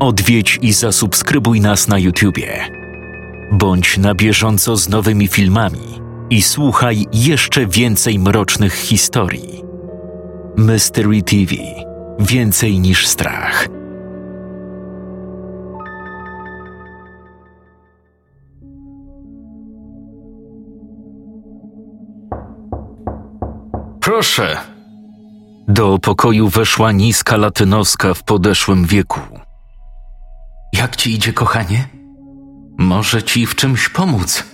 Odwiedź i zasubskrybuj nas na YouTubie. Bądź na bieżąco z nowymi filmami i słuchaj jeszcze więcej mrocznych historii. Mystery TV Więcej niż strach. Proszę. Do pokoju weszła niska latynoska w podeszłym wieku. Jak ci idzie, kochanie? Może ci w czymś pomóc?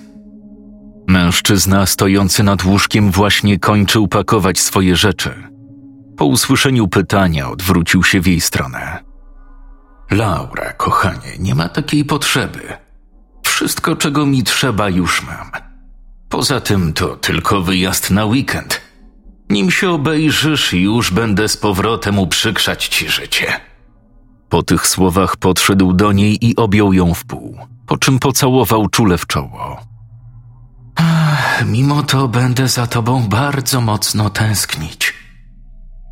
Mężczyzna stojący nad łóżkiem właśnie kończył pakować swoje rzeczy. Po usłyszeniu pytania odwrócił się w jej stronę. Laura, kochanie, nie ma takiej potrzeby. Wszystko, czego mi trzeba, już mam. Poza tym to tylko wyjazd na weekend. Nim się obejrzysz, już będę z powrotem uprzykrzać ci życie. Po tych słowach podszedł do niej i objął ją w pół, po czym pocałował czule w czoło. Ach, mimo to będę za tobą bardzo mocno tęsknić.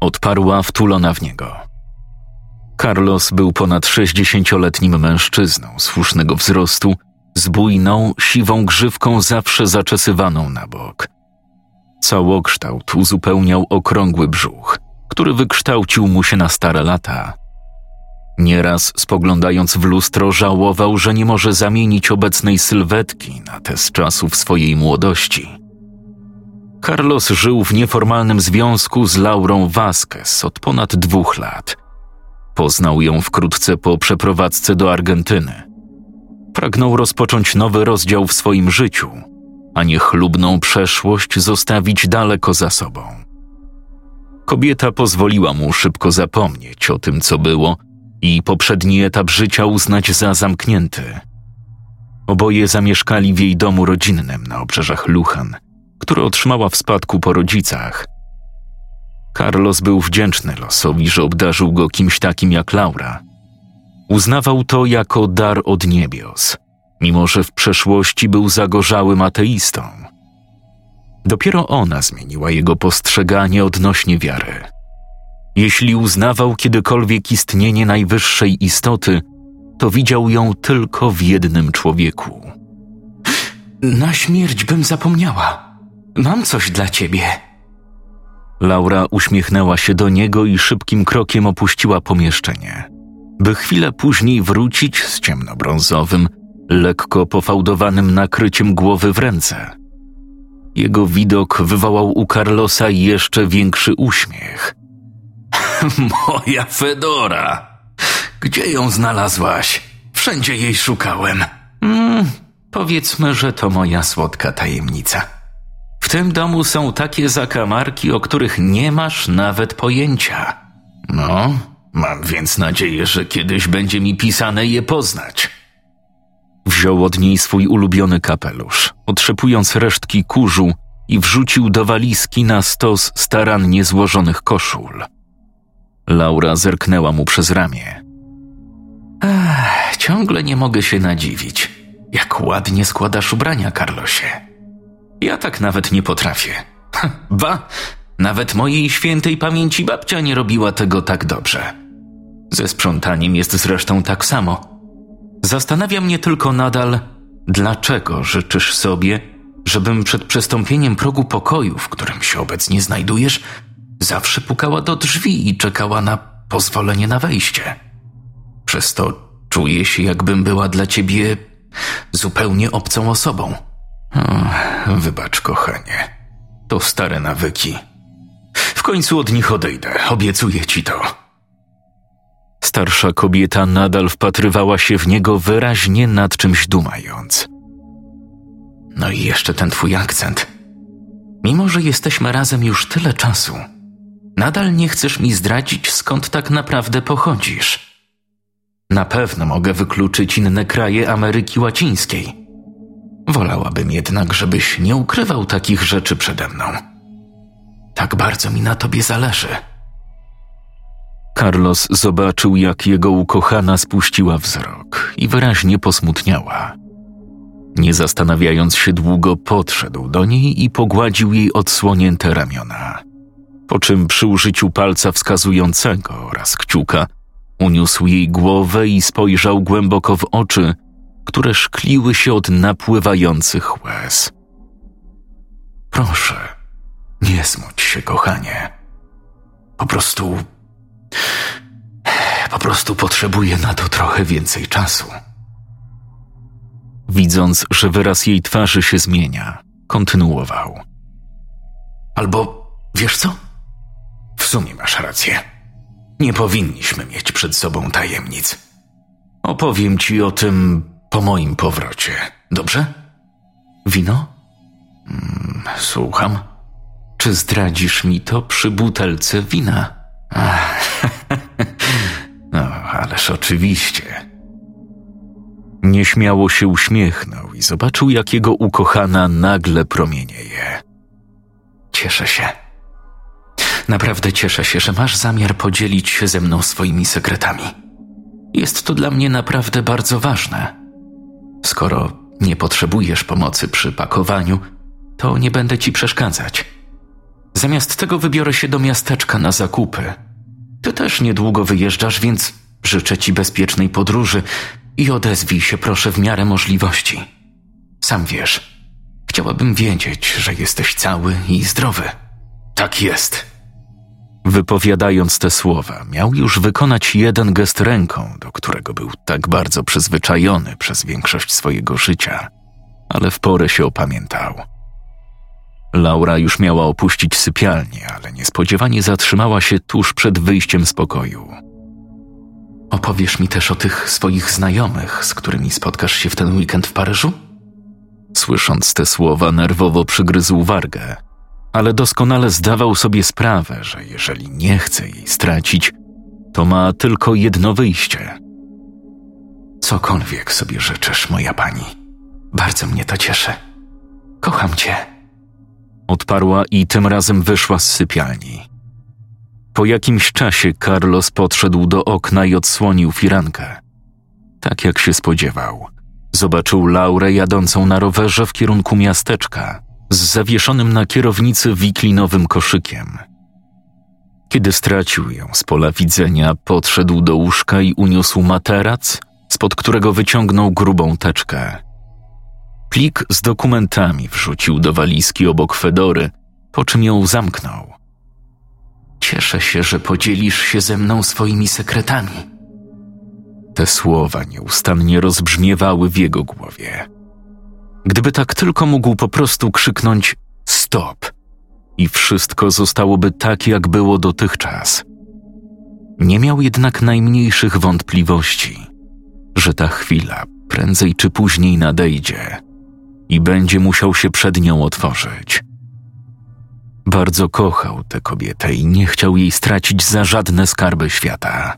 Odparła wtulona w niego. Carlos był ponad sześćdziesięcioletnim mężczyzną słusznego wzrostu, z bujną, siwą grzywką zawsze zaczesywaną na bok. Całokształt uzupełniał okrągły brzuch, który wykształcił mu się na stare lata. Nieraz spoglądając w lustro żałował, że nie może zamienić obecnej sylwetki na te z czasów swojej młodości. Carlos żył w nieformalnym związku z Laurą Vasquez od ponad dwóch lat. Poznał ją wkrótce po przeprowadzce do Argentyny. Pragnął rozpocząć nowy rozdział w swoim życiu, a niechlubną przeszłość zostawić daleko za sobą. Kobieta pozwoliła mu szybko zapomnieć o tym, co było i poprzedni etap życia uznać za zamknięty. Oboje zamieszkali w jej domu rodzinnym na obrzeżach Luchan, który otrzymała w spadku po rodzicach. Carlos był wdzięczny losowi, że obdarzył go kimś takim jak Laura. Uznawał to jako dar od niebios, mimo że w przeszłości był zagorzałym ateistą. Dopiero ona zmieniła jego postrzeganie odnośnie wiary. Jeśli uznawał kiedykolwiek istnienie najwyższej istoty, to widział ją tylko w jednym człowieku. Na śmierć bym zapomniała. Mam coś dla ciebie. Laura uśmiechnęła się do niego i szybkim krokiem opuściła pomieszczenie, by chwilę później wrócić z ciemnobrązowym, lekko pofałdowanym nakryciem głowy w ręce. Jego widok wywołał u Carlosa jeszcze większy uśmiech. Moja Fedora! Gdzie ją znalazłaś? Wszędzie jej szukałem. Mm, powiedzmy, że to moja słodka tajemnica. W tym domu są takie zakamarki, o których nie masz nawet pojęcia. No, mam więc nadzieję, że kiedyś będzie mi pisane je poznać. Wziął od niej swój ulubiony kapelusz, otrzepując resztki kurzu i wrzucił do walizki na stos starannie złożonych koszul. Laura zerknęła mu przez ramię. Ach, ciągle nie mogę się nadziwić, jak ładnie składasz ubrania, Carlosie. Ja tak nawet nie potrafię. Ba, nawet mojej świętej pamięci babcia nie robiła tego tak dobrze. Ze sprzątaniem jest zresztą tak samo. Zastanawia mnie tylko nadal, dlaczego życzysz sobie, żebym przed przestąpieniem progu pokoju, w którym się obecnie znajdujesz, zawsze pukała do drzwi i czekała na pozwolenie na wejście. Przez to czuję się, jakbym była dla ciebie zupełnie obcą osobą. O, wybacz, kochanie. To stare nawyki. W końcu od nich odejdę, obiecuję ci to. Starsza kobieta nadal wpatrywała się w niego wyraźnie nad czymś dumając. No i jeszcze ten twój akcent. Mimo, że jesteśmy razem już tyle czasu, nadal nie chcesz mi zdradzić, skąd tak naprawdę pochodzisz. Na pewno mogę wykluczyć inne kraje Ameryki Łacińskiej. Wolałabym jednak, żebyś nie ukrywał takich rzeczy przede mną. Tak bardzo mi na tobie zależy. Carlos zobaczył, jak jego ukochana spuściła wzrok i wyraźnie posmutniała. Nie zastanawiając się długo, podszedł do niej i pogładził jej odsłonięte ramiona. Po czym przy użyciu palca wskazującego oraz kciuka Uniósł jej głowę i spojrzał głęboko w oczy, które szkliły się od napływających łez. Proszę, nie smuć się, kochanie. Po prostu. Po prostu potrzebuję na to trochę więcej czasu. Widząc, że wyraz jej twarzy się zmienia, kontynuował. Albo wiesz co? Sumie masz rację. Nie powinniśmy mieć przed sobą tajemnic. Opowiem ci o tym po moim powrocie, dobrze? Wino? Mm, słucham. Czy zdradzisz mi to przy butelce wina? No, ależ oczywiście. Nieśmiało się uśmiechnął i zobaczył, jak jego ukochana nagle promienieje. Cieszę się. Naprawdę cieszę się, że masz zamiar podzielić się ze mną swoimi sekretami. Jest to dla mnie naprawdę bardzo ważne. Skoro nie potrzebujesz pomocy przy pakowaniu, to nie będę ci przeszkadzać. Zamiast tego wybiorę się do miasteczka na zakupy. Ty też niedługo wyjeżdżasz, więc życzę ci bezpiecznej podróży i odezwij się proszę w miarę możliwości. Sam wiesz, chciałabym wiedzieć, że jesteś cały i zdrowy. Tak jest. Wypowiadając te słowa, miał już wykonać jeden gest ręką, do którego był tak bardzo przyzwyczajony przez większość swojego życia, ale w porę się opamiętał. Laura już miała opuścić sypialnię, ale niespodziewanie zatrzymała się tuż przed wyjściem z pokoju. Opowiesz mi też o tych swoich znajomych, z którymi spotkasz się w ten weekend w Paryżu? Słysząc te słowa, nerwowo przygryzł wargę, ale doskonale zdawał sobie sprawę, że jeżeli nie chce jej stracić, to ma tylko jedno wyjście. Cokolwiek sobie życzysz, moja pani. Bardzo mnie to cieszy. Kocham cię. Odparła i tym razem wyszła z sypialni. Po jakimś czasie Carlos podszedł do okna i odsłonił firankę. Tak jak się spodziewał, zobaczył Laurę jadącą na rowerze w kierunku miasteczka z zawieszonym na kierownicy wiklinowym koszykiem. Kiedy stracił ją z pola widzenia, podszedł do łóżka i uniósł materac, spod którego wyciągnął grubą teczkę. Plik z dokumentami wrzucił do walizki obok Fedory, po czym ją zamknął. Cieszę się, że podzielisz się ze mną swoimi sekretami. Te słowa nieustannie rozbrzmiewały w jego głowie. Gdyby tak tylko mógł po prostu krzyknąć stop i wszystko zostałoby tak, jak było dotychczas. Nie miał jednak najmniejszych wątpliwości, że ta chwila prędzej czy później nadejdzie i będzie musiał się przed nią otworzyć. Bardzo kochał tę kobietę i nie chciał jej stracić za żadne skarby świata.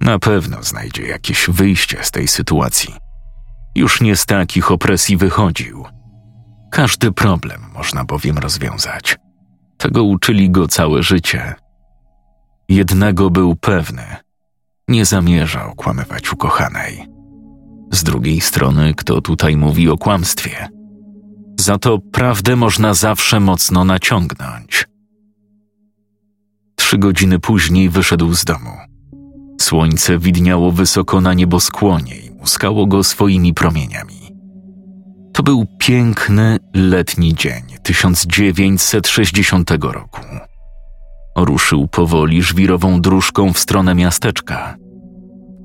Na pewno znajdzie jakieś wyjście z tej sytuacji. Już nie z takich opresji wychodził. Każdy problem można bowiem rozwiązać. Tego uczyli go całe życie. Jednego był pewny: nie zamierzał kłamywać ukochanej. Z drugiej strony, kto tutaj mówi o kłamstwie? Za to prawdę można zawsze mocno naciągnąć. Trzy godziny później wyszedł z domu. Słońce widniało wysoko na nieboskłonie i muskało go swoimi promieniami. To był piękny letni dzień 1960 roku. Ruszył powoli żwirową dróżką w stronę miasteczka.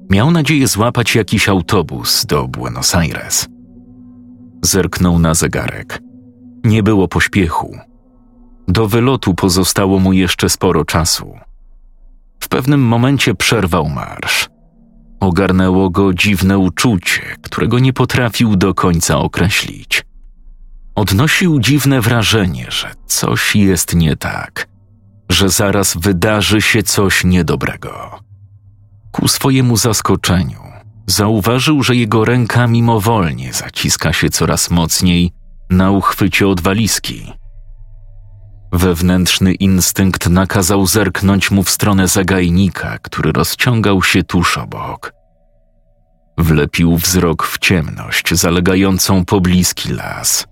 Miał nadzieję złapać jakiś autobus do Buenos Aires. Zerknął na zegarek. Nie było pośpiechu. Do wylotu pozostało mu jeszcze sporo czasu. W pewnym momencie przerwał marsz. Ogarnęło go dziwne uczucie, którego nie potrafił do końca określić. Odnosił dziwne wrażenie, że coś jest nie tak, że zaraz wydarzy się coś niedobrego. Ku swojemu zaskoczeniu zauważył, że jego ręka mimowolnie zaciska się coraz mocniej na uchwycie od walizki. Wewnętrzny instynkt nakazał zerknąć mu w stronę zagajnika, który rozciągał się tuż obok. Wlepił wzrok w ciemność zalegającą pobliski las.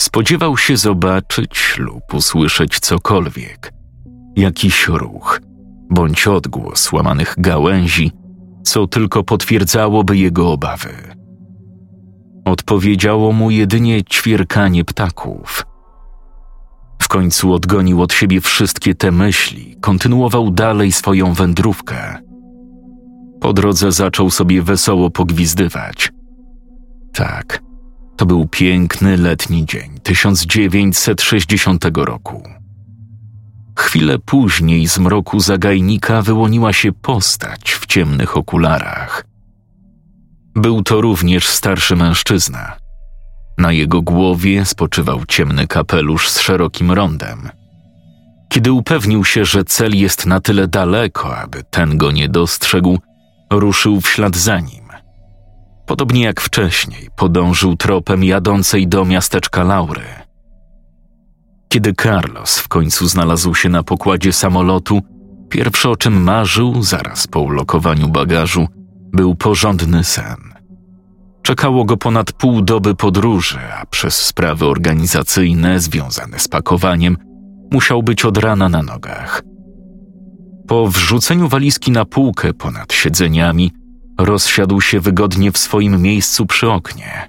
Spodziewał się zobaczyć lub usłyszeć cokolwiek, jakiś ruch – bądź odgłos łamanych gałęzi, co tylko potwierdzałoby jego obawy. Odpowiedziało mu jedynie ćwierkanie ptaków. Końcu odgonił od siebie wszystkie te myśli, kontynuował dalej swoją wędrówkę. Po drodze zaczął sobie wesoło pogwizdywać. Tak, to był piękny letni dzień 1960 roku. Chwilę później z mroku zagajnika wyłoniła się postać w ciemnych okularach. Był to również starszy mężczyzna. Na jego głowie spoczywał ciemny kapelusz z szerokim rondem. Kiedy upewnił się, że cel jest na tyle daleko, aby ten go nie dostrzegł, ruszył w ślad za nim. Podobnie jak wcześniej, podążył tropem jadącej do miasteczka Laury. Kiedy Carlos w końcu znalazł się na pokładzie samolotu, pierwsze o czym marzył zaraz po ulokowaniu bagażu był porządny sen. Czekało go ponad pół doby podróży, a przez sprawy organizacyjne związane z pakowaniem musiał być od rana na nogach. Po wrzuceniu walizki na półkę ponad siedzeniami, rozsiadł się wygodnie w swoim miejscu przy oknie.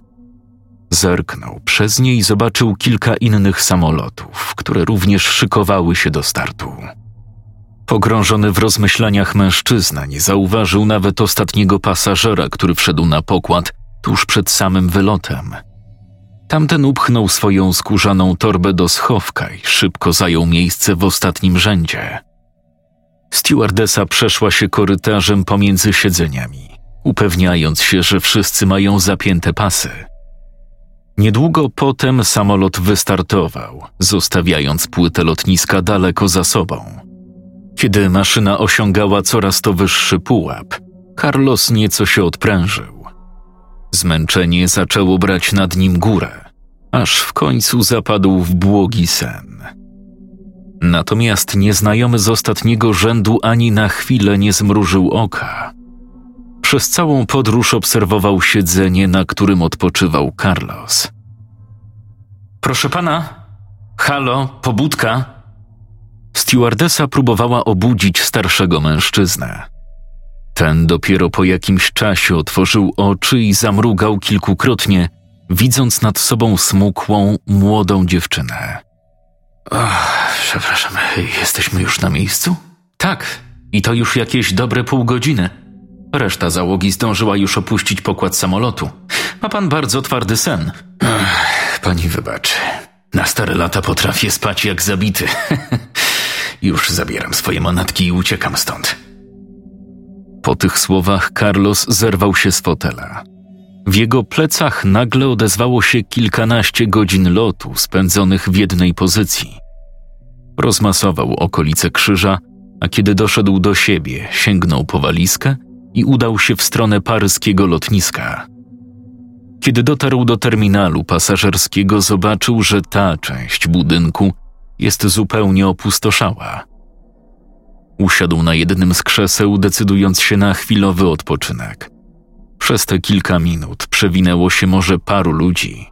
Zerknął przez nie i zobaczył kilka innych samolotów, które również szykowały się do startu. Pogrążony w rozmyślaniach mężczyzna nie zauważył nawet ostatniego pasażera, który wszedł na pokład tuż przed samym wylotem. Tamten upchnął swoją skórzaną torbę do schowka i szybko zajął miejsce w ostatnim rzędzie. Stewardesa przeszła się korytarzem pomiędzy siedzeniami, upewniając się, że wszyscy mają zapięte pasy. Niedługo potem samolot wystartował, zostawiając płytę lotniska daleko za sobą. Kiedy maszyna osiągała coraz to wyższy pułap, Carlos nieco się odprężył. Zmęczenie zaczęło brać nad nim górę, aż w końcu zapadł w błogi sen. Natomiast nieznajomy z ostatniego rzędu ani na chwilę nie zmrużył oka. Przez całą podróż obserwował siedzenie, na którym odpoczywał Carlos. Proszę pana, halo, pobudka. Stewardesa próbowała obudzić starszego mężczyznę. Ten dopiero po jakimś czasie otworzył oczy i zamrugał kilkukrotnie, widząc nad sobą smukłą, młodą dziewczynę. Ach, przepraszam, jesteśmy już na miejscu? Tak, i to już jakieś dobre pół godziny. Reszta załogi zdążyła już opuścić pokład samolotu. Ma pan bardzo twardy sen. Ach, pani wybaczy. Na stare lata potrafię spać jak zabity. już zabieram swoje manatki i uciekam stąd. Tych słowach Carlos zerwał się z fotela. W jego plecach nagle odezwało się kilkanaście godzin lotu spędzonych w jednej pozycji. Rozmasował okolice krzyża, a kiedy doszedł do siebie, sięgnął po walizkę i udał się w stronę paryskiego lotniska. Kiedy dotarł do terminalu pasażerskiego, zobaczył, że ta część budynku jest zupełnie opustoszała. Usiadł na jednym z krzeseł, decydując się na chwilowy odpoczynek. Przez te kilka minut przewinęło się może paru ludzi.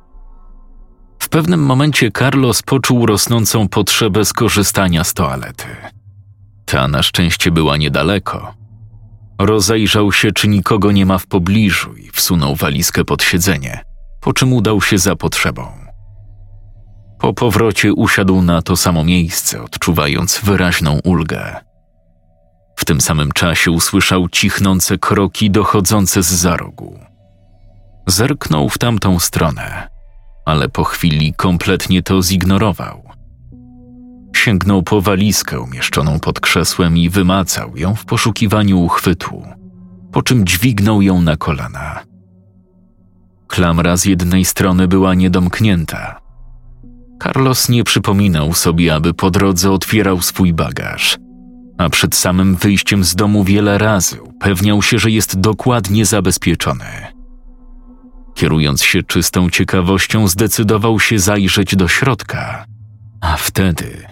W pewnym momencie Carlos poczuł rosnącą potrzebę skorzystania z toalety. Ta na szczęście była niedaleko. Rozejrzał się, czy nikogo nie ma w pobliżu i wsunął walizkę pod siedzenie, po czym udał się za potrzebą. Po powrocie usiadł na to samo miejsce, odczuwając wyraźną ulgę. W tym samym czasie usłyszał cichnące kroki dochodzące z za rogu. Zerknął w tamtą stronę, ale po chwili kompletnie to zignorował. Sięgnął po walizkę umieszczoną pod krzesłem i wymacał ją w poszukiwaniu uchwytu, po czym dźwignął ją na kolana. Klamra z jednej strony była niedomknięta. Carlos nie przypominał sobie, aby po drodze otwierał swój bagaż – a przed samym wyjściem z domu wiele razy upewniał się, że jest dokładnie zabezpieczony. Kierując się czystą ciekawością, zdecydował się zajrzeć do środka, a wtedy.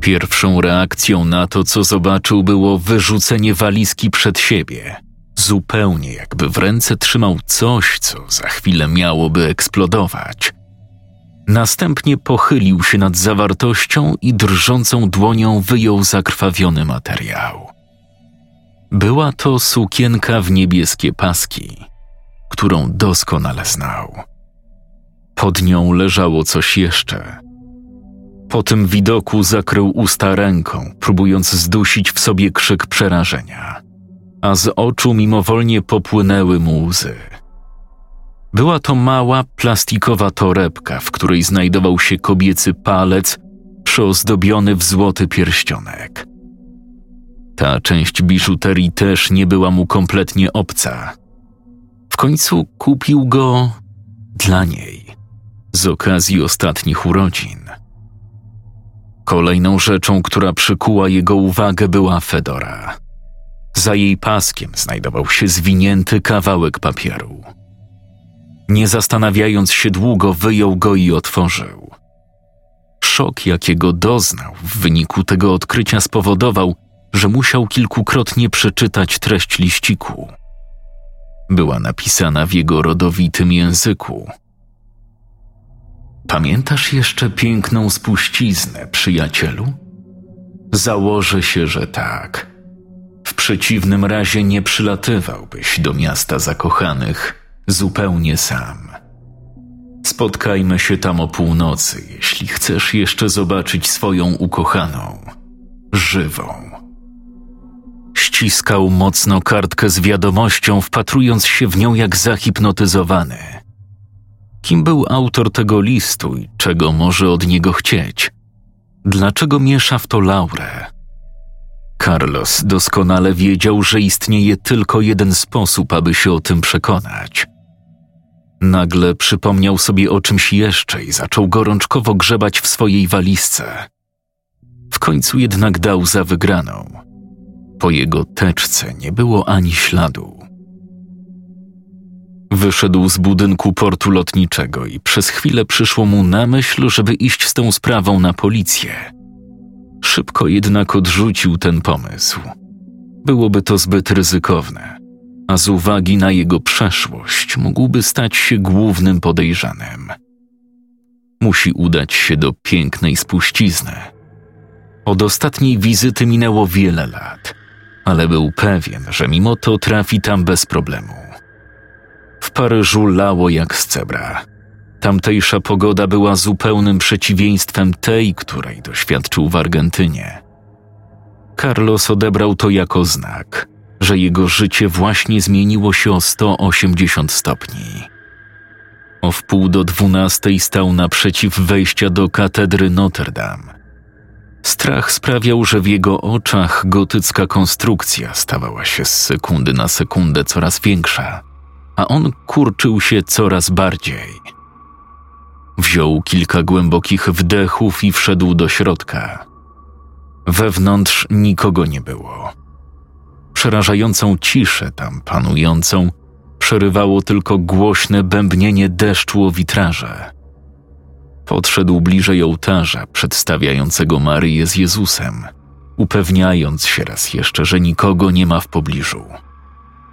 Pierwszą reakcją na to, co zobaczył, było wyrzucenie walizki przed siebie, zupełnie jakby w ręce trzymał coś, co za chwilę miałoby eksplodować. Następnie pochylił się nad zawartością i drżącą dłonią wyjął zakrwawiony materiał. Była to sukienka w niebieskie paski, którą doskonale znał. Pod nią leżało coś jeszcze. Po tym widoku zakrył usta ręką, próbując zdusić w sobie krzyk przerażenia, a z oczu mimowolnie popłynęły mu łzy. Była to mała, plastikowa torebka, w której znajdował się kobiecy palec przyozdobiony w złoty pierścionek. Ta część biżuterii też nie była mu kompletnie obca. W końcu kupił go dla niej, z okazji ostatnich urodzin. Kolejną rzeczą, która przykuła jego uwagę, była fedora. Za jej paskiem znajdował się zwinięty kawałek papieru. Nie zastanawiając się długo, wyjął go i otworzył. Szok, jakiego doznał w wyniku tego odkrycia, spowodował, że musiał kilkukrotnie przeczytać treść liściku. Była napisana w jego rodowitym języku. Pamiętasz jeszcze piękną spuściznę, przyjacielu? Założę się, że tak. W przeciwnym razie nie przylatywałbyś do miasta zakochanych zupełnie sam. Spotkajmy się tam o północy, jeśli chcesz jeszcze zobaczyć swoją ukochaną, żywą. Ściskał mocno kartkę z wiadomością, wpatrując się w nią jak zahipnotyzowany. Kim był autor tego listu i czego może od niego chcieć? Dlaczego miesza w to Laurę? Carlos doskonale wiedział, że istnieje tylko jeden sposób, aby się o tym przekonać. Nagle przypomniał sobie o czymś jeszcze i zaczął gorączkowo grzebać w swojej walizce. W końcu jednak dał za wygraną. Po jego teczce nie było ani śladu. Wyszedł z budynku portu lotniczego i przez chwilę przyszło mu na myśl, żeby iść z tą sprawą na policję. Szybko jednak odrzucił ten pomysł. Byłoby to zbyt ryzykowne a z uwagi na jego przeszłość mógłby stać się głównym podejrzanym. Musi udać się do pięknej spuścizny. Od ostatniej wizyty minęło wiele lat, ale był pewien, że mimo to trafi tam bez problemu. W Paryżu lało jak z cebra. Tamtejsza pogoda była zupełnym przeciwieństwem tej, której doświadczył w Argentynie. Carlos odebrał to jako znak – że jego życie właśnie zmieniło się o 180 stopni. O wpół do dwunastej stał naprzeciw wejścia do katedry Notre Dame. Strach sprawiał, że w jego oczach gotycka konstrukcja stawała się z sekundy na sekundę coraz większa, a on kurczył się coraz bardziej. Wziął kilka głębokich wdechów i wszedł do środka. Wewnątrz nikogo nie było przerażającą ciszę tam panującą przerywało tylko głośne bębnienie deszczu o witraże. Podszedł bliżej ołtarza przedstawiającego Maryję z Jezusem, upewniając się raz jeszcze, że nikogo nie ma w pobliżu.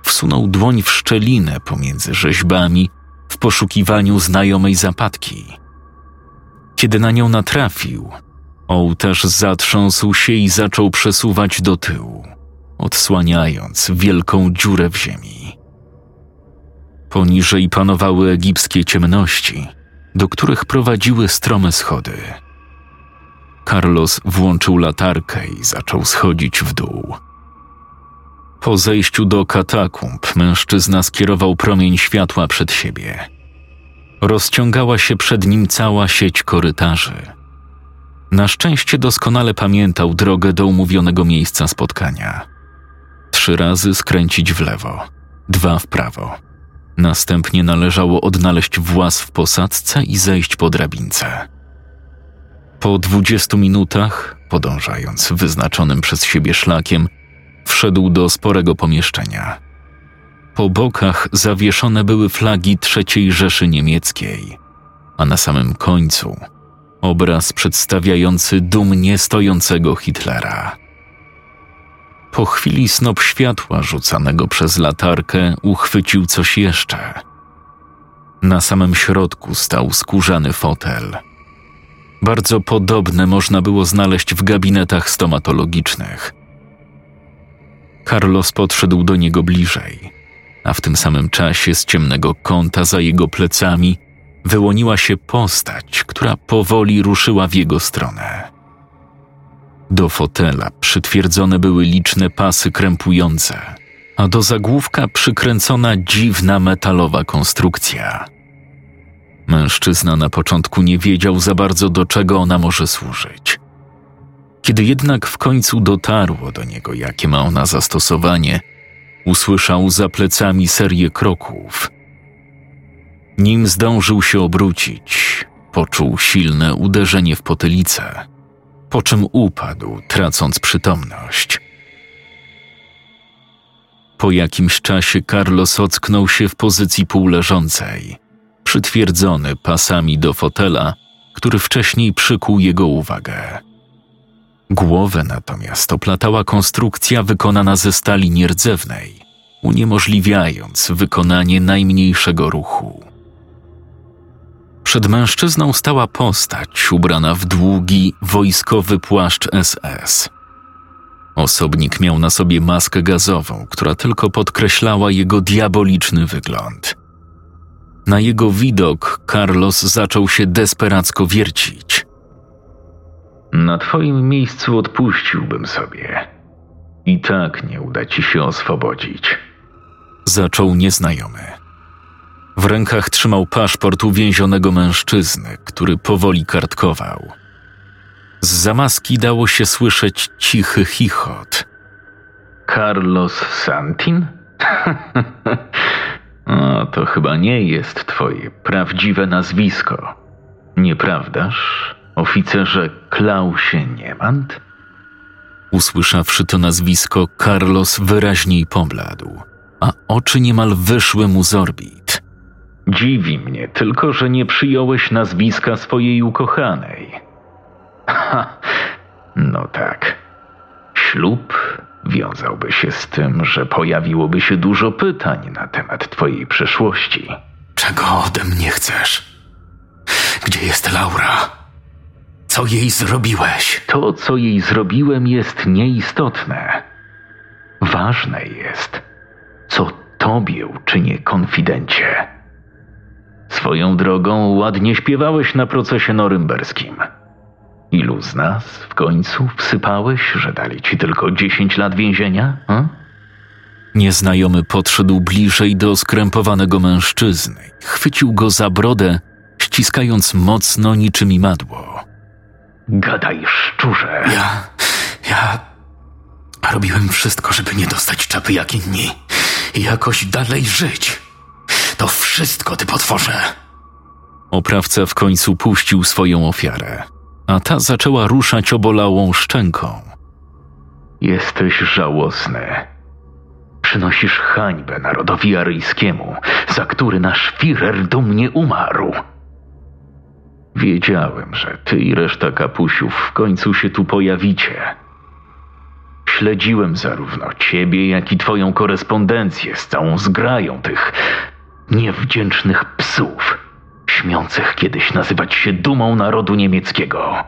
Wsunął dłoń w szczelinę pomiędzy rzeźbami w poszukiwaniu znajomej zapadki. Kiedy na nią natrafił, ołtarz zatrząsł się i zaczął przesuwać do tyłu odsłaniając wielką dziurę w ziemi. Poniżej panowały egipskie ciemności, do których prowadziły strome schody. Carlos włączył latarkę i zaczął schodzić w dół. Po zejściu do katakumb mężczyzna skierował promień światła przed siebie. Rozciągała się przed nim cała sieć korytarzy. Na szczęście doskonale pamiętał drogę do umówionego miejsca spotkania. Trzy razy skręcić w lewo, dwa w prawo. Następnie należało odnaleźć włas w posadzce i zejść po drabince. Po dwudziestu minutach, podążając wyznaczonym przez siebie szlakiem, wszedł do sporego pomieszczenia. Po bokach zawieszone były flagi III Rzeszy Niemieckiej, a na samym końcu obraz przedstawiający dumnie stojącego Hitlera. Po chwili snop światła rzucanego przez latarkę uchwycił coś jeszcze. Na samym środku stał skórzany fotel – Bardzo podobne można było znaleźć w gabinetach stomatologicznych. Carlos podszedł do niego bliżej, a w tym samym czasie z ciemnego kąta za jego plecami wyłoniła się postać, która powoli ruszyła w jego stronę. Do fotela przytwierdzone były liczne pasy krępujące, a do zagłówka przykręcona dziwna metalowa konstrukcja. Mężczyzna na początku nie wiedział za bardzo, do czego ona może służyć. Kiedy jednak w końcu dotarło do niego, jakie ma ona zastosowanie, usłyszał za plecami serię kroków. Nim zdążył się obrócić, poczuł silne uderzenie w potylicę, po czym upadł, tracąc przytomność. Po jakimś czasie Carlos ocknął się w pozycji półleżącej, przytwierdzony pasami do fotela, który wcześniej przykuł jego uwagę. Głowę natomiast oplatała konstrukcja wykonana ze stali nierdzewnej, uniemożliwiając wykonanie najmniejszego ruchu. Przed mężczyzną stała postać ubrana w długi, wojskowy płaszcz SS. Osobnik miał na sobie maskę gazową, która tylko podkreślała jego diaboliczny wygląd. Na jego widok Carlos zaczął się desperacko wiercić. Na twoim miejscu odpuściłbym sobie. I tak nie uda ci się oswobodzić. Zaczął nieznajomy. W rękach trzymał paszport uwięzionego mężczyzny, który powoli kartkował. Z zamaski dało się słyszeć cichy chichot. Carlos Santin? to chyba nie jest twoje prawdziwe nazwisko. Nieprawdaż, oficerze Klausie Niemant? Usłyszawszy to nazwisko, Carlos wyraźniej pobladł, a oczy niemal wyszły mu z orbit. Dziwi mnie tylko, że nie przyjąłeś nazwiska swojej ukochanej. Ha, no tak. Ślub wiązałby się z tym, że pojawiłoby się dużo pytań na temat twojej przeszłości. Czego ode mnie chcesz? Gdzie jest Laura? Co jej zrobiłeś? To, co jej zrobiłem, jest nieistotne. Ważne jest, co tobie uczynię konfidencie. Swoją drogą ładnie śpiewałeś na procesie norymberskim. Ilu z nas w końcu wsypałeś, że dali ci tylko dziesięć lat więzienia? Hm? Nieznajomy podszedł bliżej do skrępowanego mężczyzny. Chwycił go za brodę, ściskając mocno niczym imadło. Gadaj, szczurze. Ja. Ja. Robiłem wszystko, żeby nie dostać czapy jak inni i jakoś dalej żyć. To wszystko, ty potworze! Oprawca w końcu puścił swoją ofiarę, a ta zaczęła ruszać obolałą szczęką. Jesteś żałosny. Przynosisz hańbę narodowi aryjskiemu, za który nasz Führer dumnie umarł. Wiedziałem, że ty i reszta kapusiów w końcu się tu pojawicie. Śledziłem zarówno ciebie, jak i twoją korespondencję z całą zgrają tych niewdzięcznych psów, śmiących kiedyś nazywać się dumą narodu niemieckiego.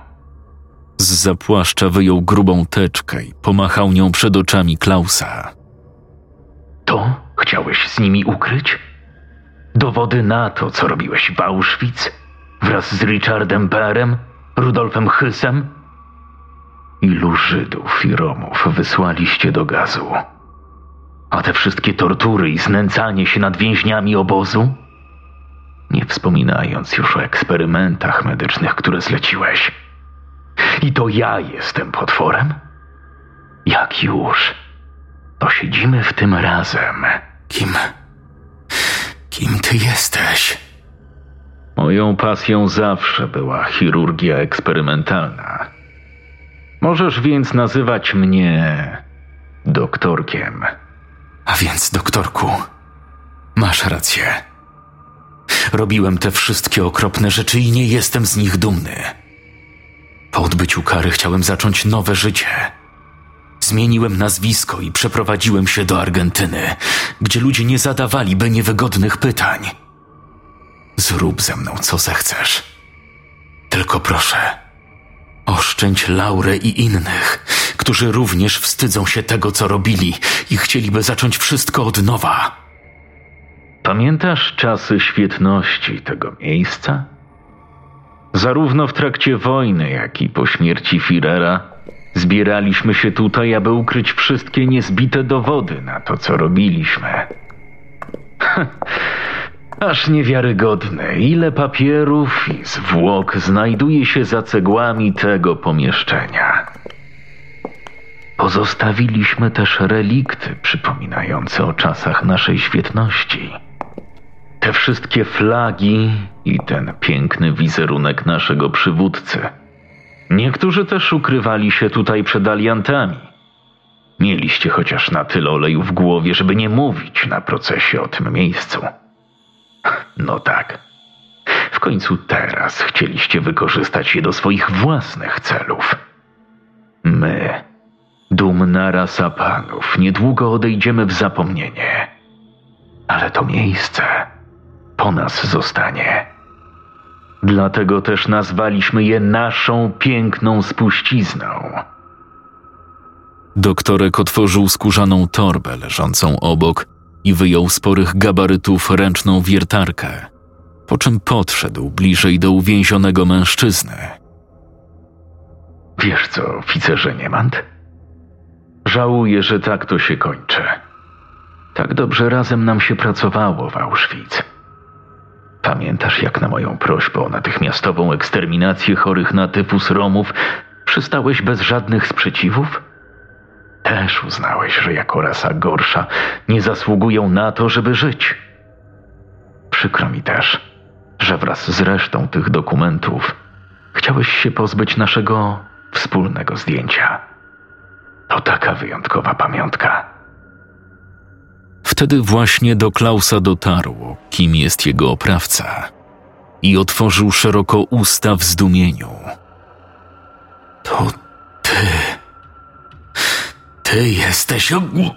Z zapłaszcza wyjął grubą teczkę i pomachał nią przed oczami Klausa. To chciałeś z nimi ukryć? Dowody na to, co robiłeś w Auschwitz wraz z Richardem Perem, Rudolfem Hysem? Ilu Żydów i Romów wysłaliście do gazu? A te wszystkie tortury i znęcanie się nad więźniami obozu? Nie wspominając już o eksperymentach medycznych, które zleciłeś. I to ja jestem potworem? Jak już, to siedzimy w tym razem. Kim? Kim ty jesteś? Moją pasją zawsze była chirurgia eksperymentalna. Możesz więc nazywać mnie doktorkiem. A więc, doktorku, masz rację. Robiłem te wszystkie okropne rzeczy i nie jestem z nich dumny. Po odbyciu kary chciałem zacząć nowe życie. Zmieniłem nazwisko i przeprowadziłem się do Argentyny, gdzie ludzie nie zadawaliby niewygodnych pytań. Zrób ze mną co zechcesz. Tylko proszę, Oszczędź Laurę i innych, którzy również wstydzą się tego, co robili i chcieliby zacząć wszystko od nowa. Pamiętasz czasy świetności tego miejsca? Zarówno w trakcie wojny, jak i po śmierci Firera zbieraliśmy się tutaj, aby ukryć wszystkie niezbite dowody na to, co robiliśmy. Aż niewiarygodne, ile papierów i zwłok znajduje się za cegłami tego pomieszczenia. Pozostawiliśmy też relikty przypominające o czasach naszej świetności. Te wszystkie flagi i ten piękny wizerunek naszego przywódcy. Niektórzy też ukrywali się tutaj przed aliantami. Mieliście chociaż na tyle oleju w głowie, żeby nie mówić na procesie o tym miejscu. No tak. W końcu teraz chcieliście wykorzystać je do swoich własnych celów. My, dumna rasa panów, niedługo odejdziemy w zapomnienie. Ale to miejsce po nas zostanie. Dlatego też nazwaliśmy je naszą piękną spuścizną. Doktorek otworzył skórzaną torbę leżącą obok i wyjął sporych gabarytów ręczną wiertarkę, po czym podszedł bliżej do uwięzionego mężczyzny. Wiesz co, oficerze Niemant? Żałuję, że tak to się kończy. Tak dobrze razem nam się pracowało w Auschwitz. Pamiętasz, jak na moją prośbę o natychmiastową eksterminację chorych na tyfus Romów przystałeś bez żadnych sprzeciwów? Też uznałeś, że jako rasa gorsza nie zasługują na to, żeby żyć. Przykro mi też, że wraz z resztą tych dokumentów chciałeś się pozbyć naszego wspólnego zdjęcia. To taka wyjątkowa pamiątka. Wtedy właśnie do Klausa dotarło, kim jest jego oprawca, i otworzył szeroko usta w zdumieniu. To. Ty jesteś.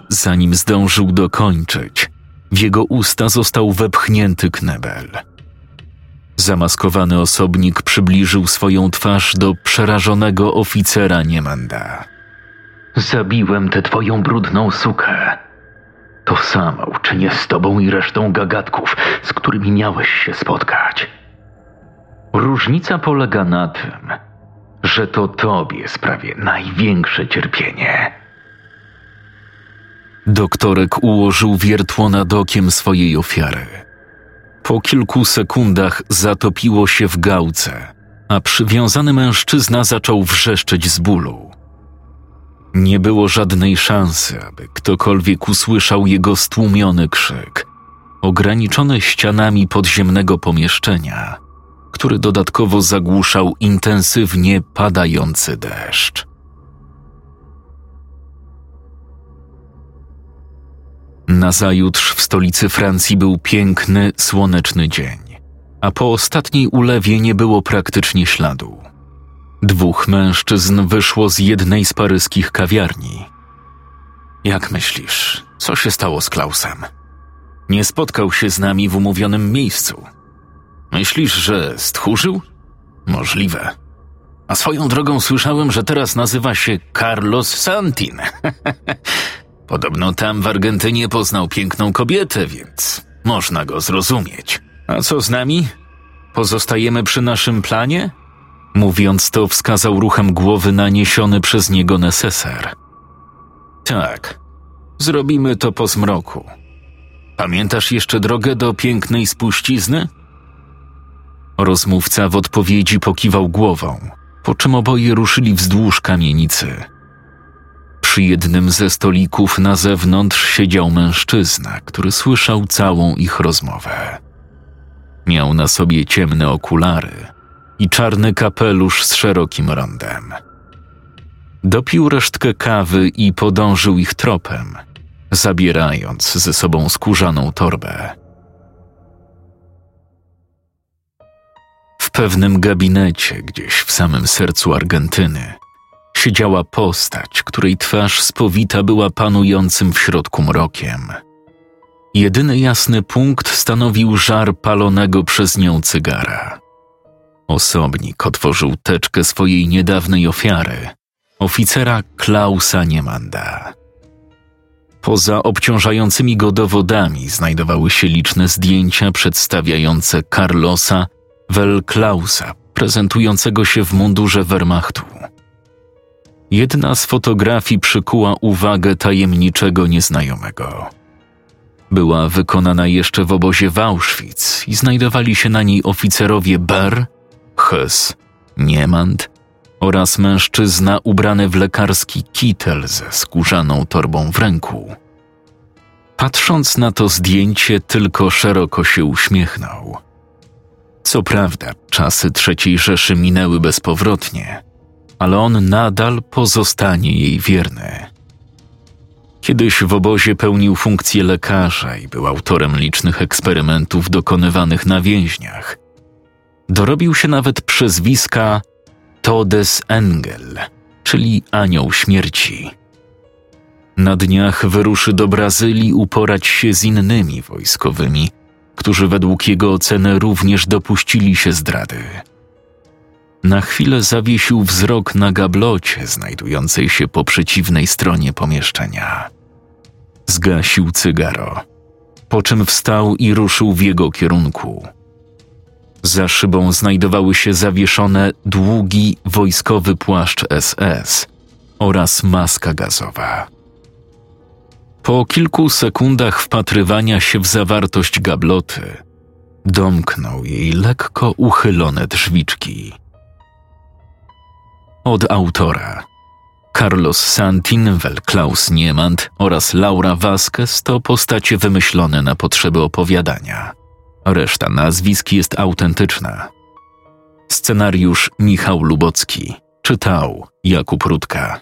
Zanim zdążył dokończyć, w jego usta został wepchnięty knebel. Zamaskowany osobnik przybliżył swoją twarz do przerażonego oficera Niemanda. Zabiłem tę twoją brudną sukę. To samo uczynię z tobą i resztą gagatków, z którymi miałeś się spotkać. Różnica polega na tym, że to tobie sprawię największe cierpienie. Doktorek ułożył wiertło nad okiem swojej ofiary. Po kilku sekundach zatopiło się w gałce, a przywiązany mężczyzna zaczął wrzeszczeć z bólu. Nie było żadnej szansy, aby ktokolwiek usłyszał jego stłumiony krzyk, ograniczony ścianami podziemnego pomieszczenia, który dodatkowo zagłuszał intensywnie padający deszcz. Nazajutrz w stolicy Francji był piękny, słoneczny dzień, a po ostatniej ulewie nie było praktycznie śladu. Dwóch mężczyzn wyszło z jednej z paryskich kawiarni. Jak myślisz, co się stało z Klausem? Nie spotkał się z nami w umówionym miejscu. Myślisz, że stchórzył? Możliwe. A swoją drogą słyszałem, że teraz nazywa się Carlos Santin. Podobno tam w Argentynie poznał piękną kobietę, więc można go zrozumieć. A co z nami? Pozostajemy przy naszym planie? Mówiąc to, wskazał ruchem głowy na niesiony przez niego neseser. Tak, zrobimy to po zmroku. Pamiętasz jeszcze drogę do pięknej spuścizny? Rozmówca w odpowiedzi pokiwał głową, po czym oboje ruszyli wzdłuż kamienicy. Przy jednym ze stolików na zewnątrz siedział mężczyzna, który słyszał całą ich rozmowę. Miał na sobie ciemne okulary i czarny kapelusz z szerokim rondem. Dopił resztkę kawy i podążył ich tropem, zabierając ze sobą skórzaną torbę. W pewnym gabinecie, gdzieś w samym sercu Argentyny, siedziała postać, której twarz spowita była panującym w środku mrokiem. Jedyny jasny punkt stanowił żar palonego przez nią cygara. Osobnik otworzył teczkę swojej niedawnej ofiary, oficera Klausa Niemanda. Poza obciążającymi go dowodami znajdowały się liczne zdjęcia przedstawiające Carlosa Klausa, prezentującego się w mundurze Wehrmachtu. Jedna z fotografii przykuła uwagę tajemniczego nieznajomego. Była wykonana jeszcze w obozie w Auschwitz i znajdowali się na niej oficerowie Ber, Hess, Niemand oraz mężczyzna ubrany w lekarski kitel ze skórzaną torbą w ręku. Patrząc na to zdjęcie, tylko szeroko się uśmiechnął. Co prawda, czasy III Rzeszy minęły bezpowrotnie, ale on nadal pozostanie jej wierny. Kiedyś w obozie pełnił funkcję lekarza i był autorem licznych eksperymentów dokonywanych na więźniach. Dorobił się nawet przezwiska Todes Engel, czyli Anioł Śmierci. Na dniach wyruszy do Brazylii uporać się z innymi wojskowymi, którzy według jego oceny również dopuścili się zdrady. Na chwilę zawiesił wzrok na gablocie znajdującej się po przeciwnej stronie pomieszczenia. Zgasił cygaro, po czym wstał i ruszył w jego kierunku. Za szybą znajdowały się zawieszone długi wojskowy płaszcz SS oraz maska gazowa. Po kilku sekundach wpatrywania się w zawartość gabloty, domknął jej lekko uchylone drzwiczki. Od autora Carlos Santin, Klaus Niemand oraz Laura Vasquez to postacie wymyślone na potrzeby opowiadania. Reszta nazwisk jest autentyczna. Scenariusz Michał Lubocki czytał Jakub Rutka.